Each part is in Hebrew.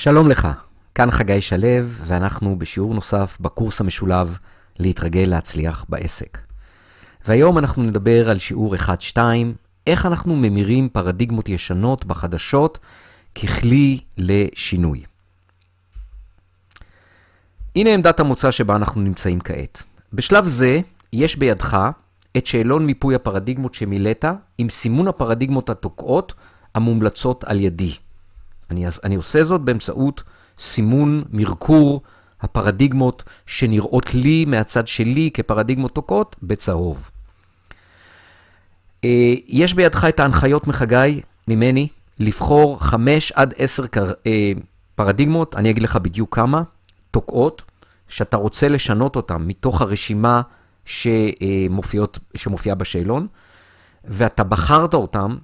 שלום לך, כאן חגי שלו, ואנחנו בשיעור נוסף בקורס המשולב להתרגל להצליח בעסק. והיום אנחנו נדבר על שיעור 1-2, איך אנחנו ממירים פרדיגמות ישנות בחדשות ככלי לשינוי. הנה עמדת המוצא שבה אנחנו נמצאים כעת. בשלב זה, יש בידך את שאלון מיפוי הפרדיגמות שמילאת עם סימון הפרדיגמות התוקעות המומלצות על ידי. אני, אני עושה זאת באמצעות סימון, מרקור הפרדיגמות שנראות לי מהצד שלי כפרדיגמות תוקעות בצהוב. אה, יש בידך את ההנחיות מחגי, ממני, לבחור 5 עד 10 אה, פרדיגמות, אני אגיד לך בדיוק כמה, תוקעות, שאתה רוצה לשנות אותן מתוך הרשימה שמופיעות, שמופיעה בשאלון, ואתה בחרת אותן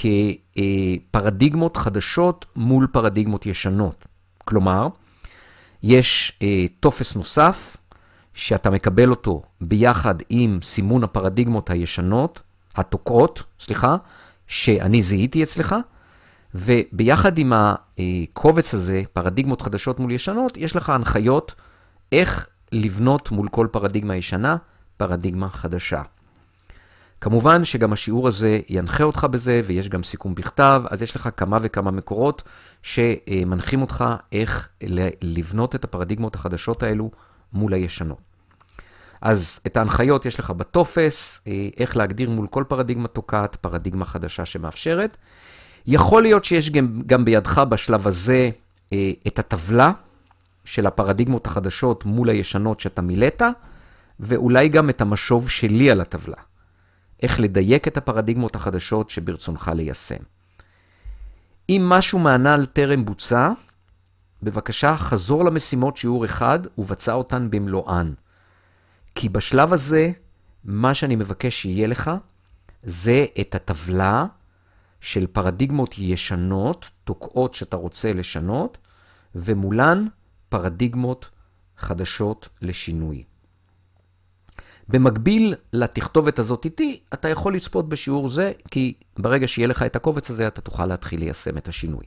כפרדיגמות חדשות מול פרדיגמות ישנות. כלומר, יש אה, טופס נוסף שאתה מקבל אותו ביחד עם סימון הפרדיגמות הישנות, התוקעות, סליחה, שאני זיהיתי אצלך, וביחד עם הקובץ הזה, פרדיגמות חדשות מול ישנות, יש לך הנחיות איך לבנות מול כל פרדיגמה ישנה, פרדיגמה חדשה. כמובן שגם השיעור הזה ינחה אותך בזה, ויש גם סיכום בכתב, אז יש לך כמה וכמה מקורות שמנחים אותך איך לבנות את הפרדיגמות החדשות האלו מול הישנות. אז את ההנחיות יש לך בטופס, אה, איך להגדיר מול כל פרדיגמה תוקעת פרדיגמה חדשה שמאפשרת. יכול להיות שיש גם, גם בידך בשלב הזה אה, את הטבלה של הפרדיגמות החדשות מול הישנות שאתה מילאת, ואולי גם את המשוב שלי על הטבלה. איך לדייק את הפרדיגמות החדשות שברצונך ליישם. אם משהו מהנ"ל טרם בוצע, בבקשה חזור למשימות שיעור אחד ובצע אותן במלואן. כי בשלב הזה, מה שאני מבקש שיהיה לך, זה את הטבלה של פרדיגמות ישנות, תוקעות שאתה רוצה לשנות, ומולן פרדיגמות חדשות לשינוי. במקביל לתכתובת הזאת איתי, אתה יכול לצפות בשיעור זה, כי ברגע שיהיה לך את הקובץ הזה, אתה תוכל להתחיל ליישם את השינוי.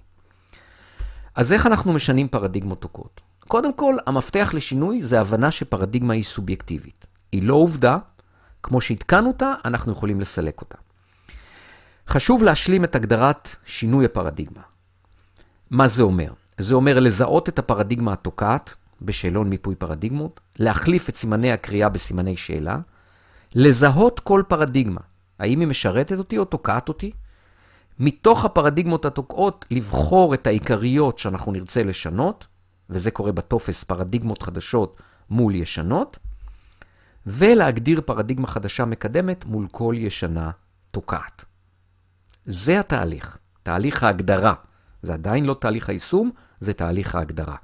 אז איך אנחנו משנים פרדיגמות תוקעות? קודם כל, המפתח לשינוי זה הבנה שפרדיגמה היא סובייקטיבית. היא לא עובדה, כמו שהתקנו אותה, אנחנו יכולים לסלק אותה. חשוב להשלים את הגדרת שינוי הפרדיגמה. מה זה אומר? זה אומר לזהות את הפרדיגמה התוקעת, בשאלון מיפוי פרדיגמות, להחליף את סימני הקריאה בסימני שאלה, לזהות כל פרדיגמה, האם היא משרתת אותי או תוקעת אותי, מתוך הפרדיגמות התוקעות לבחור את העיקריות שאנחנו נרצה לשנות, וזה קורה בטופס פרדיגמות חדשות מול ישנות, ולהגדיר פרדיגמה חדשה מקדמת מול כל ישנה תוקעת. זה התהליך, תהליך ההגדרה. זה עדיין לא תהליך היישום, זה תהליך ההגדרה.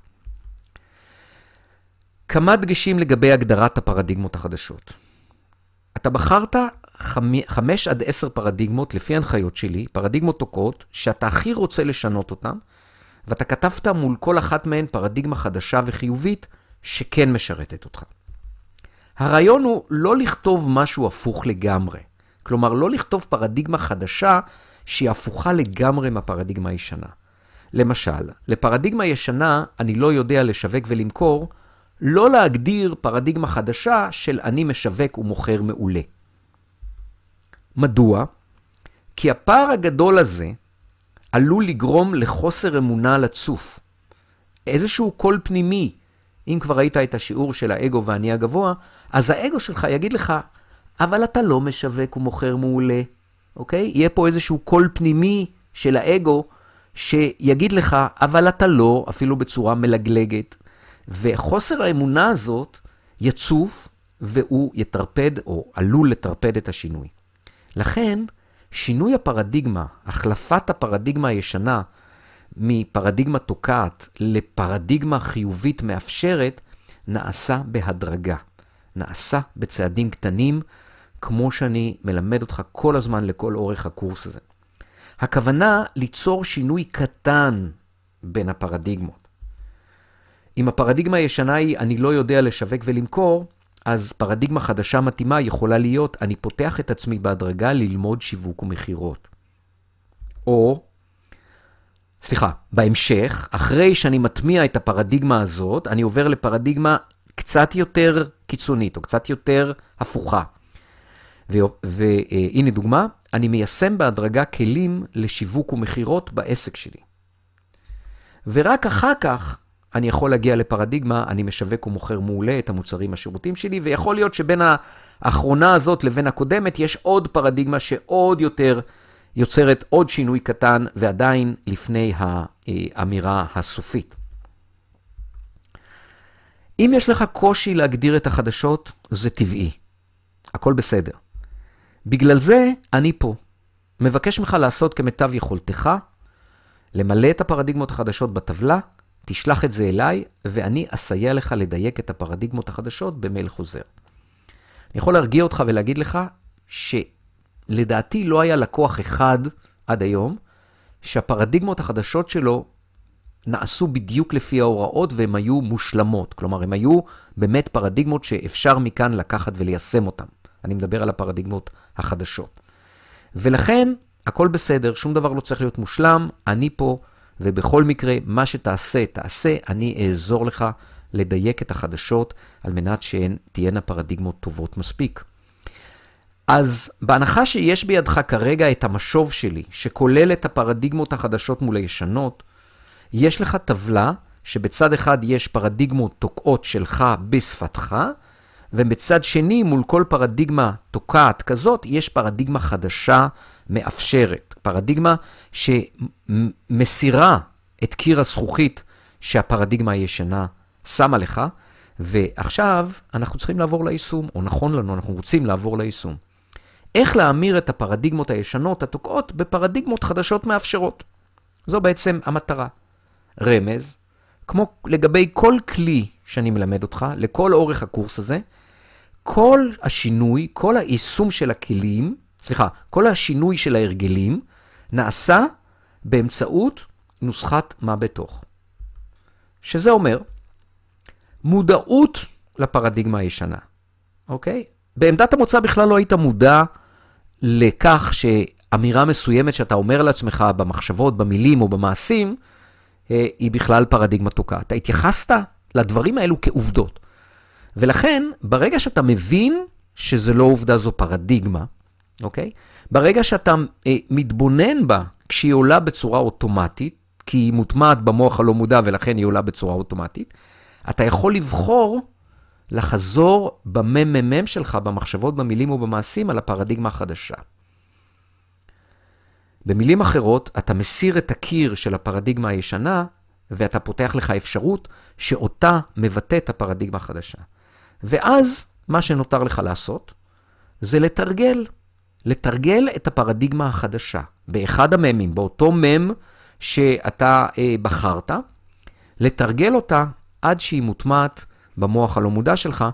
כמה דגשים לגבי הגדרת הפרדיגמות החדשות. אתה בחרת חמש עד עשר פרדיגמות לפי הנחיות שלי, פרדיגמות תוקעות, שאתה הכי רוצה לשנות אותן, ואתה כתבת מול כל אחת מהן פרדיגמה חדשה וחיובית שכן משרתת אותך. הרעיון הוא לא לכתוב משהו הפוך לגמרי. כלומר, לא לכתוב פרדיגמה חדשה שהיא הפוכה לגמרי מהפרדיגמה הישנה. למשל, לפרדיגמה ישנה אני לא יודע לשווק ולמכור, לא להגדיר פרדיגמה חדשה של אני משווק ומוכר מעולה. מדוע? כי הפער הגדול הזה עלול לגרום לחוסר אמונה לצוף. איזשהו קול פנימי, אם כבר ראית את השיעור של האגו והאני הגבוה, אז האגו שלך יגיד לך, אבל אתה לא משווק ומוכר מעולה, אוקיי? יהיה פה איזשהו קול פנימי של האגו שיגיד לך, אבל אתה לא, אפילו בצורה מלגלגת. וחוסר האמונה הזאת יצוף והוא יטרפד או עלול לטרפד את השינוי. לכן, שינוי הפרדיגמה, החלפת הפרדיגמה הישנה מפרדיגמה תוקעת לפרדיגמה חיובית מאפשרת, נעשה בהדרגה. נעשה בצעדים קטנים, כמו שאני מלמד אותך כל הזמן לכל אורך הקורס הזה. הכוונה ליצור שינוי קטן בין הפרדיגמות. אם הפרדיגמה הישנה היא אני לא יודע לשווק ולמכור, אז פרדיגמה חדשה מתאימה יכולה להיות אני פותח את עצמי בהדרגה ללמוד שיווק ומכירות. או סליחה, בהמשך, אחרי שאני מטמיע את הפרדיגמה הזאת, אני עובר לפרדיגמה קצת יותר קיצונית, או קצת יותר הפוכה. והנה דוגמה, אני מיישם בהדרגה כלים לשיווק ומכירות בעסק שלי. ורק אחר כך אני יכול להגיע לפרדיגמה, אני משווק ומוכר מעולה את המוצרים השירותים שלי, ויכול להיות שבין האחרונה הזאת לבין הקודמת יש עוד פרדיגמה שעוד יותר יוצרת עוד שינוי קטן, ועדיין לפני האמירה הסופית. אם יש לך קושי להגדיר את החדשות, זה טבעי. הכל בסדר. בגלל זה אני פה. מבקש ממך לעשות כמיטב יכולתך, למלא את הפרדיגמות החדשות בטבלה, תשלח את זה אליי, ואני אסייע לך לדייק את הפרדיגמות החדשות במייל חוזר. אני יכול להרגיע אותך ולהגיד לך שלדעתי לא היה לקוח אחד עד היום, שהפרדיגמות החדשות שלו נעשו בדיוק לפי ההוראות והן היו מושלמות. כלומר, הן היו באמת פרדיגמות שאפשר מכאן לקחת וליישם אותן. אני מדבר על הפרדיגמות החדשות. ולכן, הכל בסדר, שום דבר לא צריך להיות מושלם, אני פה, ובכל מקרה, מה שתעשה, תעשה, אני אעזור לך לדייק את החדשות, על מנת שהן תהיינה פרדיגמות טובות מספיק. אז בהנחה שיש בידך כרגע את המשוב שלי, שכולל את הפרדיגמות החדשות מול הישנות, יש לך טבלה שבצד אחד יש פרדיגמות תוקעות שלך בשפתך, ובצד שני, מול כל פרדיגמה תוקעת כזאת, יש פרדיגמה חדשה מאפשרת. פרדיגמה שמסירה את קיר הזכוכית שהפרדיגמה הישנה שמה לך, ועכשיו אנחנו צריכים לעבור ליישום, או נכון לנו, אנחנו רוצים לעבור ליישום. איך להמיר את הפרדיגמות הישנות התוקעות בפרדיגמות חדשות מאפשרות. זו בעצם המטרה. רמז, כמו לגבי כל כלי שאני מלמד אותך, לכל אורך הקורס הזה, כל השינוי, כל היישום של הכלים, סליחה, כל השינוי של ההרגלים, נעשה באמצעות נוסחת מה בתוך. שזה אומר, מודעות לפרדיגמה הישנה, אוקיי? בעמדת המוצא בכלל לא היית מודע לכך שאמירה מסוימת שאתה אומר לעצמך במחשבות, במילים או במעשים, אה, היא בכלל פרדיגמה תוקעת. אתה התייחסת לדברים האלו כעובדות. ולכן, ברגע שאתה מבין שזה לא עובדה, זו פרדיגמה, אוקיי? ברגע שאתה אה, מתבונן בה כשהיא עולה בצורה אוטומטית, כי היא מוטמעת במוח הלא מודע ולכן היא עולה בצורה אוטומטית, אתה יכול לבחור לחזור בממ"מ שלך, במחשבות, במילים ובמעשים, על הפרדיגמה החדשה. במילים אחרות, אתה מסיר את הקיר של הפרדיגמה הישנה, ואתה פותח לך אפשרות שאותה מבטאת הפרדיגמה החדשה. ואז מה שנותר לך לעשות זה לתרגל, לתרגל את הפרדיגמה החדשה באחד הממים, באותו מם שאתה אה, בחרת, לתרגל אותה עד שהיא מוטמעת במוח הלא מודע שלך,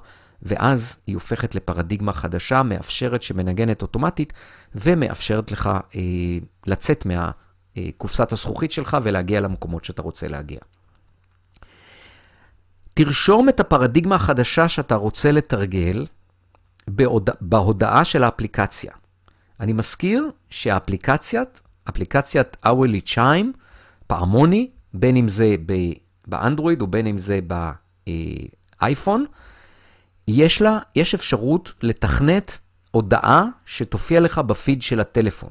ואז היא הופכת לפרדיגמה חדשה, מאפשרת שמנגנת אוטומטית, ומאפשרת לך אה, לצאת מהקופסת הזכוכית שלך ולהגיע למקומות שאתה רוצה להגיע. תרשום את הפרדיגמה החדשה שאתה רוצה לתרגל בהודע, בהודעה של האפליקציה. אני מזכיר שהאפליקציית, אפליקציית Hourly Chime, פעמוני, בין אם זה באנדרואיד או בין אם זה באייפון, יש לה, יש אפשרות לתכנת הודעה שתופיע לך בפיד של הטלפון.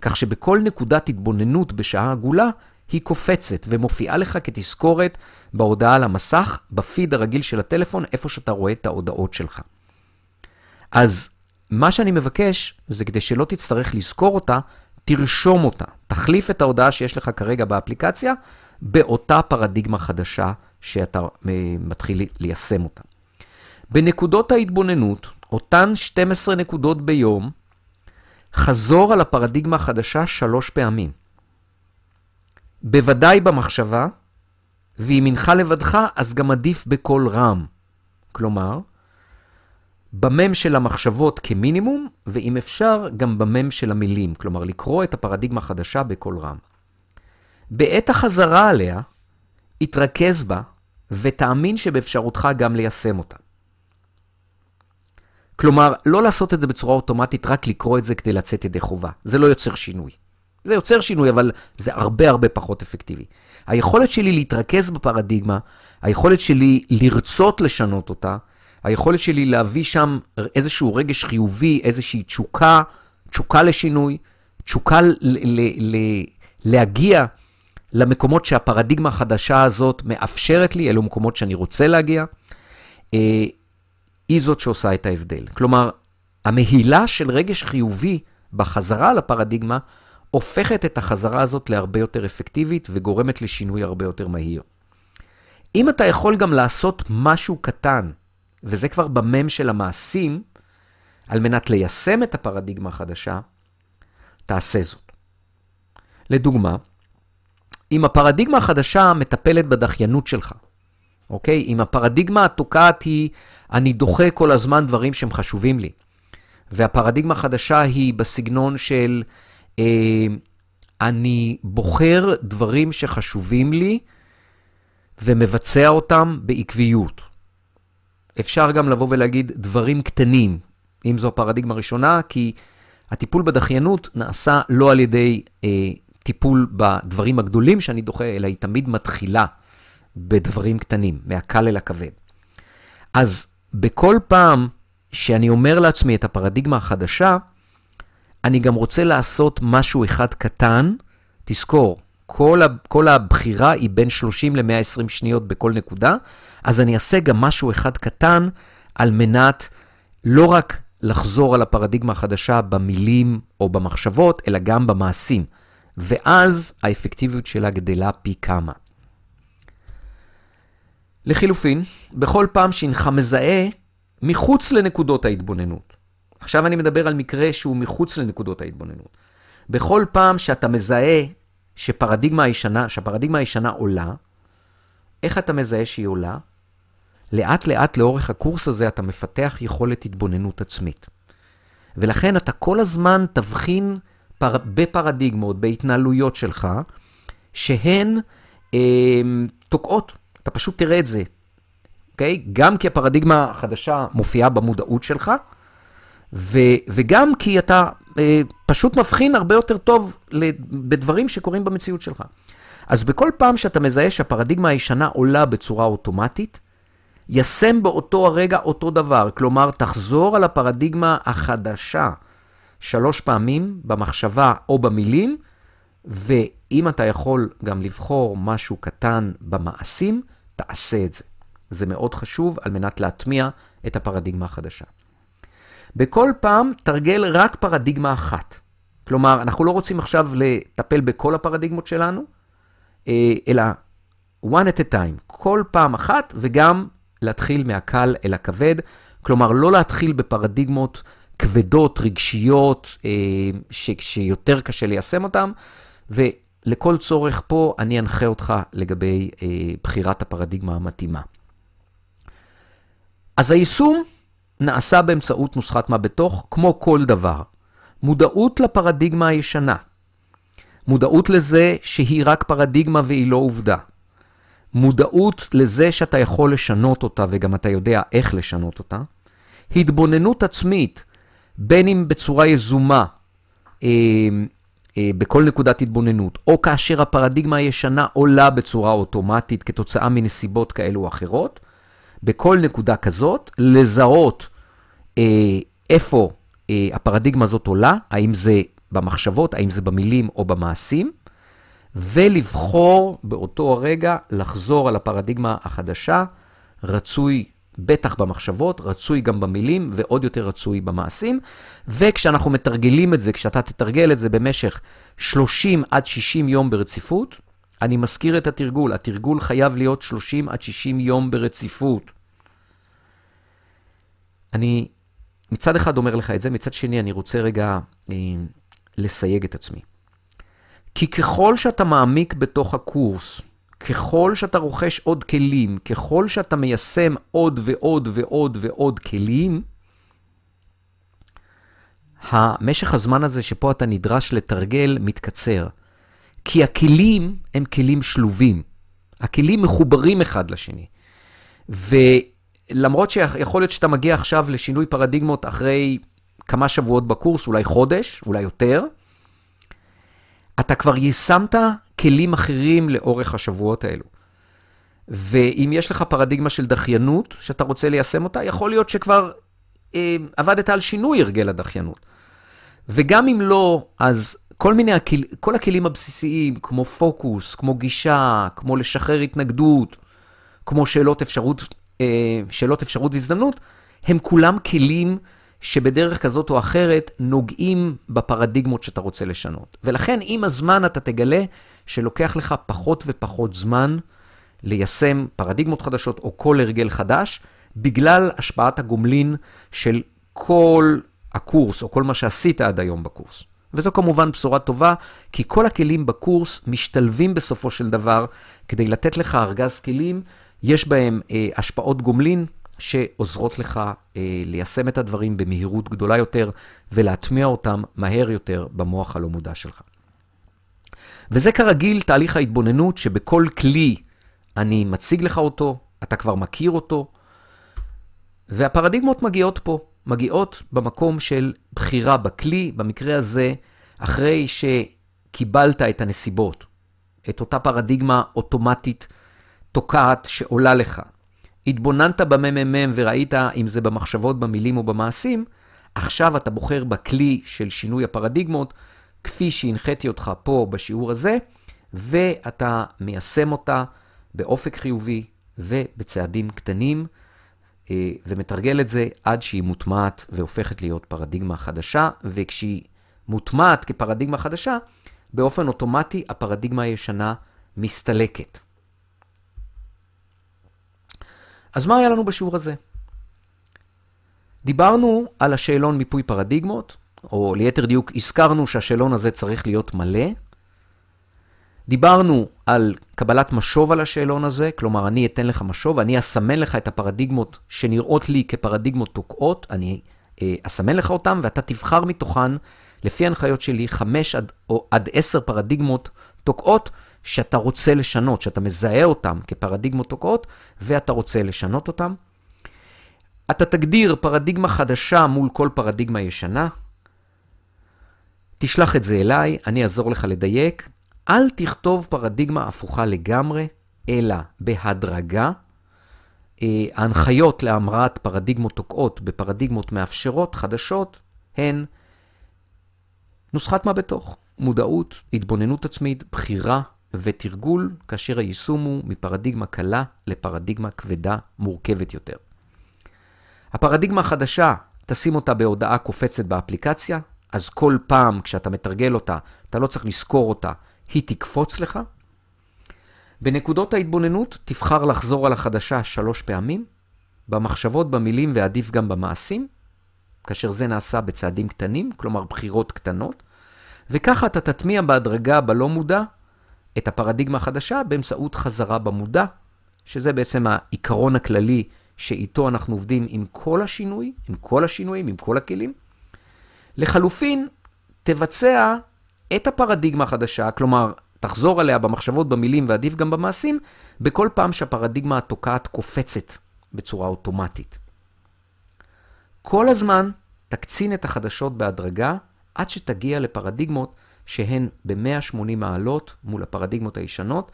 כך שבכל נקודת התבוננות בשעה עגולה, היא קופצת ומופיעה לך כתזכורת בהודעה על המסך, בפיד הרגיל של הטלפון, איפה שאתה רואה את ההודעות שלך. אז מה שאני מבקש, זה כדי שלא תצטרך לזכור אותה, תרשום אותה. תחליף את ההודעה שיש לך כרגע באפליקציה, באותה פרדיגמה חדשה שאתה אה, מתחיל ליישם אותה. בנקודות ההתבוננות, אותן 12 נקודות ביום, חזור על הפרדיגמה החדשה שלוש פעמים. בוודאי במחשבה, ואם אינך לבדך, אז גם עדיף בקול רם. כלומר, במם של המחשבות כמינימום, ואם אפשר, גם במם של המילים. כלומר, לקרוא את הפרדיגמה החדשה בקול רם. בעת החזרה עליה, התרכז בה, ותאמין שבאפשרותך גם ליישם אותה. כלומר, לא לעשות את זה בצורה אוטומטית, רק לקרוא את זה כדי לצאת ידי חובה. זה לא יוצר שינוי, זה יוצר שינוי, אבל זה הרבה הרבה פחות אפקטיבי. היכולת שלי להתרכז בפרדיגמה, היכולת שלי לרצות לשנות אותה, היכולת שלי להביא שם איזשהו רגש חיובי, איזושהי תשוקה, תשוקה לשינוי, תשוקה ל- ל- ל- להגיע למקומות שהפרדיגמה החדשה הזאת מאפשרת לי, אלו מקומות שאני רוצה להגיע, אה, היא זאת שעושה את ההבדל. כלומר, המהילה של רגש חיובי בחזרה לפרדיגמה, הופכת את החזרה הזאת להרבה יותר אפקטיבית וגורמת לשינוי הרבה יותר מהיר. אם אתה יכול גם לעשות משהו קטן, וזה כבר במם של המעשים, על מנת ליישם את הפרדיגמה החדשה, תעשה זאת. לדוגמה, אם הפרדיגמה החדשה מטפלת בדחיינות שלך, אוקיי? אם הפרדיגמה התוקעת היא, אני דוחה כל הזמן דברים שהם חשובים לי, והפרדיגמה החדשה היא בסגנון של, אני בוחר דברים שחשובים לי ומבצע אותם בעקביות. אפשר גם לבוא ולהגיד דברים קטנים, אם זו הפרדיגמה הראשונה, כי הטיפול בדחיינות נעשה לא על ידי אה, טיפול בדברים הגדולים שאני דוחה, אלא היא תמיד מתחילה בדברים קטנים, מהקל אל הכבד. אז בכל פעם שאני אומר לעצמי את הפרדיגמה החדשה, אני גם רוצה לעשות משהו אחד קטן. תזכור, כל, ה, כל הבחירה היא בין 30 ל-120 שניות בכל נקודה, אז אני אעשה גם משהו אחד קטן על מנת לא רק לחזור על הפרדיגמה החדשה במילים או במחשבות, אלא גם במעשים. ואז האפקטיביות שלה גדלה פי כמה. לחילופין, בכל פעם שהנך מזהה מחוץ לנקודות ההתבוננות, עכשיו אני מדבר על מקרה שהוא מחוץ לנקודות ההתבוננות. בכל פעם שאתה מזהה שפרדיגמה הישנה, שהפרדיגמה הישנה עולה, איך אתה מזהה שהיא עולה? לאט לאט לאורך הקורס הזה אתה מפתח יכולת התבוננות עצמית. ולכן אתה כל הזמן תבחין פר... בפרדיגמות, בהתנהלויות שלך, שהן אה, תוקעות. אתה פשוט תראה את זה. אוקיי? Okay? גם כי הפרדיגמה החדשה מופיעה במודעות שלך, ו, וגם כי אתה אה, פשוט מבחין הרבה יותר טוב בדברים שקורים במציאות שלך. אז בכל פעם שאתה מזהה שהפרדיגמה הישנה עולה בצורה אוטומטית, ישם באותו הרגע אותו דבר. כלומר, תחזור על הפרדיגמה החדשה שלוש פעמים במחשבה או במילים, ואם אתה יכול גם לבחור משהו קטן במעשים, תעשה את זה. זה מאוד חשוב על מנת להטמיע את הפרדיגמה החדשה. בכל פעם תרגל רק פרדיגמה אחת. כלומר, אנחנו לא רוצים עכשיו לטפל בכל הפרדיגמות שלנו, אה, אלא one at a time, כל פעם אחת, וגם להתחיל מהקל אל הכבד. כלומר, לא להתחיל בפרדיגמות כבדות, רגשיות, אה, ש, שיותר קשה ליישם אותן, ולכל צורך פה אני אנחה אותך לגבי אה, בחירת הפרדיגמה המתאימה. אז היישום נעשה באמצעות נוסחת מה בתוך, כמו כל דבר. מודעות לפרדיגמה הישנה. מודעות לזה שהיא רק פרדיגמה והיא לא עובדה. מודעות לזה שאתה יכול לשנות אותה וגם אתה יודע איך לשנות אותה. התבוננות עצמית, בין אם בצורה יזומה, אה, אה, בכל נקודת התבוננות, או כאשר הפרדיגמה הישנה עולה בצורה אוטומטית כתוצאה מנסיבות כאלו או אחרות, בכל נקודה כזאת, לזהות איפה אה, הפרדיגמה הזאת עולה, האם זה במחשבות, האם זה במילים או במעשים, ולבחור באותו הרגע לחזור על הפרדיגמה החדשה, רצוי בטח במחשבות, רצוי גם במילים, ועוד יותר רצוי במעשים. וכשאנחנו מתרגלים את זה, כשאתה תתרגל את זה במשך 30 עד 60 יום ברציפות, אני מזכיר את התרגול, התרגול חייב להיות 30 עד 60 יום ברציפות. אני מצד אחד אומר לך את זה, מצד שני אני רוצה רגע אה, לסייג את עצמי. כי ככל שאתה מעמיק בתוך הקורס, ככל שאתה רוכש עוד כלים, ככל שאתה מיישם עוד ועוד ועוד ועוד כלים, המשך הזמן הזה שפה אתה נדרש לתרגל מתקצר. כי הכלים הם כלים שלובים. הכלים מחוברים אחד לשני. ולמרות שיכול להיות שאתה מגיע עכשיו לשינוי פרדיגמות אחרי כמה שבועות בקורס, אולי חודש, אולי יותר, אתה כבר יישמת כלים אחרים לאורך השבועות האלו. ואם יש לך פרדיגמה של דחיינות, שאתה רוצה ליישם אותה, יכול להיות שכבר אה, עבדת על שינוי הרגל הדחיינות. וגם אם לא, אז כל מיני, הכל, כל הכלים הבסיסיים, כמו פוקוס, כמו גישה, כמו לשחרר התנגדות, כמו שאלות אפשרות, שאלות אפשרות והזדמנות, הם כולם כלים שבדרך כזאת או אחרת נוגעים בפרדיגמות שאתה רוצה לשנות. ולכן עם הזמן אתה תגלה שלוקח לך פחות ופחות זמן ליישם פרדיגמות חדשות או כל הרגל חדש, בגלל השפעת הגומלין של כל הקורס או כל מה שעשית עד היום בקורס. וזו כמובן בשורה טובה, כי כל הכלים בקורס משתלבים בסופו של דבר כדי לתת לך ארגז כלים, יש בהם אה, השפעות גומלין שעוזרות לך אה, ליישם את הדברים במהירות גדולה יותר ולהטמיע אותם מהר יותר במוח הלא מודע שלך. וזה כרגיל תהליך ההתבוננות שבכל כלי אני מציג לך אותו, אתה כבר מכיר אותו, והפרדיגמות מגיעות פה, מגיעות במקום של בחירה בכלי, במקרה הזה, אחרי שקיבלת את הנסיבות, את אותה פרדיגמה אוטומטית תוקעת שעולה לך. התבוננת בממ"מ וראית אם זה במחשבות, במילים או במעשים, עכשיו אתה בוחר בכלי של שינוי הפרדיגמות, כפי שהנחיתי אותך פה בשיעור הזה, ואתה מיישם אותה באופק חיובי ובצעדים קטנים, אה, ומתרגל את זה עד שהיא מוטמעת והופכת להיות פרדיגמה חדשה, וכשהיא מוטמעת כפרדיגמה חדשה, באופן אוטומטי הפרדיגמה הישנה מסתלקת. אז מה היה לנו בשיעור הזה? דיברנו על השאלון מיפוי פרדיגמות, או ליתר דיוק, הזכרנו שהשאלון הזה צריך להיות מלא. דיברנו על קבלת משוב על השאלון הזה, כלומר, אני אתן לך משוב, אני אסמן לך את הפרדיגמות שנראות לי כפרדיגמות תוקעות, אני אה, אסמן לך אותן, ואתה תבחר מתוכן, לפי ההנחיות שלי, 5 עד, או עד 10 פרדיגמות תוקעות, שאתה רוצה לשנות, שאתה מזהה אותן כפרדיגמות תוקעות, ואתה רוצה לשנות אותן. אתה תגדיר פרדיגמה חדשה מול כל פרדיגמה ישנה. תשלח את זה אליי, אני אעזור לך לדייק. אל תכתוב פרדיגמה הפוכה לגמרי, אלא בהדרגה. אה, ההנחיות להמראת פרדיגמות תוקעות בפרדיגמות מאפשרות חדשות הן נוסחת מה בתוך, מודעות, התבוננות עצמית, בחירה ותרגול, כאשר היישום הוא מפרדיגמה קלה לפרדיגמה כבדה, מורכבת יותר. הפרדיגמה החדשה, תשים אותה בהודעה קופצת באפליקציה, אז כל פעם כשאתה מתרגל אותה, אתה לא צריך לזכור אותה, היא תקפוץ לך. בנקודות ההתבוננות תבחר לחזור על החדשה שלוש פעמים, במחשבות, במילים ועדיף גם במעשים, כאשר זה נעשה בצעדים קטנים, כלומר בחירות קטנות, וככה אתה תטמיע בהדרגה בלא מודע את הפרדיגמה החדשה באמצעות חזרה במודע, שזה בעצם העיקרון הכללי שאיתו אנחנו עובדים עם כל השינוי, עם כל השינויים, עם כל הכלים. לחלופין, תבצע את הפרדיגמה החדשה, כלומר, תחזור עליה במחשבות, במילים ועדיף גם במעשים, בכל פעם שהפרדיגמה התוקעת קופצת בצורה אוטומטית. כל הזמן תקצין את החדשות בהדרגה עד שתגיע לפרדיגמות שהן ב-180 מעלות מול הפרדיגמות הישנות,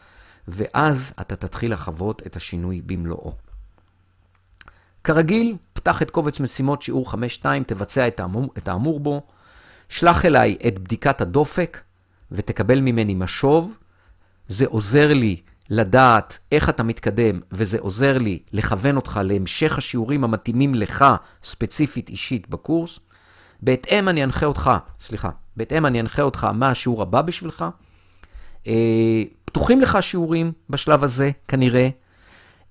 ואז אתה תתחיל לחוות את השינוי במלואו. כרגיל, פתח את קובץ משימות שיעור 5-2, תבצע את האמור, את האמור בו, שלח אליי את בדיקת הדופק ותקבל ממני משוב. זה עוזר לי לדעת איך אתה מתקדם, וזה עוזר לי לכוון אותך להמשך השיעורים המתאימים לך, ספציפית אישית בקורס. בהתאם אני אנחה אותך, סליחה, בהתאם אני אנחה אותך מה השיעור הבא בשבילך. אה, פתוחים לך שיעורים בשלב הזה, כנראה,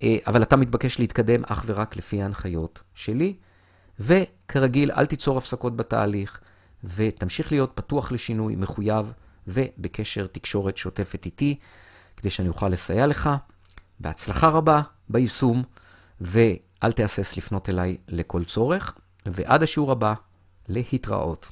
אה, אבל אתה מתבקש להתקדם אך ורק לפי ההנחיות שלי. וכרגיל, אל תיצור הפסקות בתהליך, ותמשיך להיות פתוח לשינוי, מחויב, ובקשר תקשורת שוטפת איתי, כדי שאני אוכל לסייע לך. בהצלחה רבה ביישום, ואל תהסס לפנות אליי לכל צורך. ועד השיעור הבא, להתראות.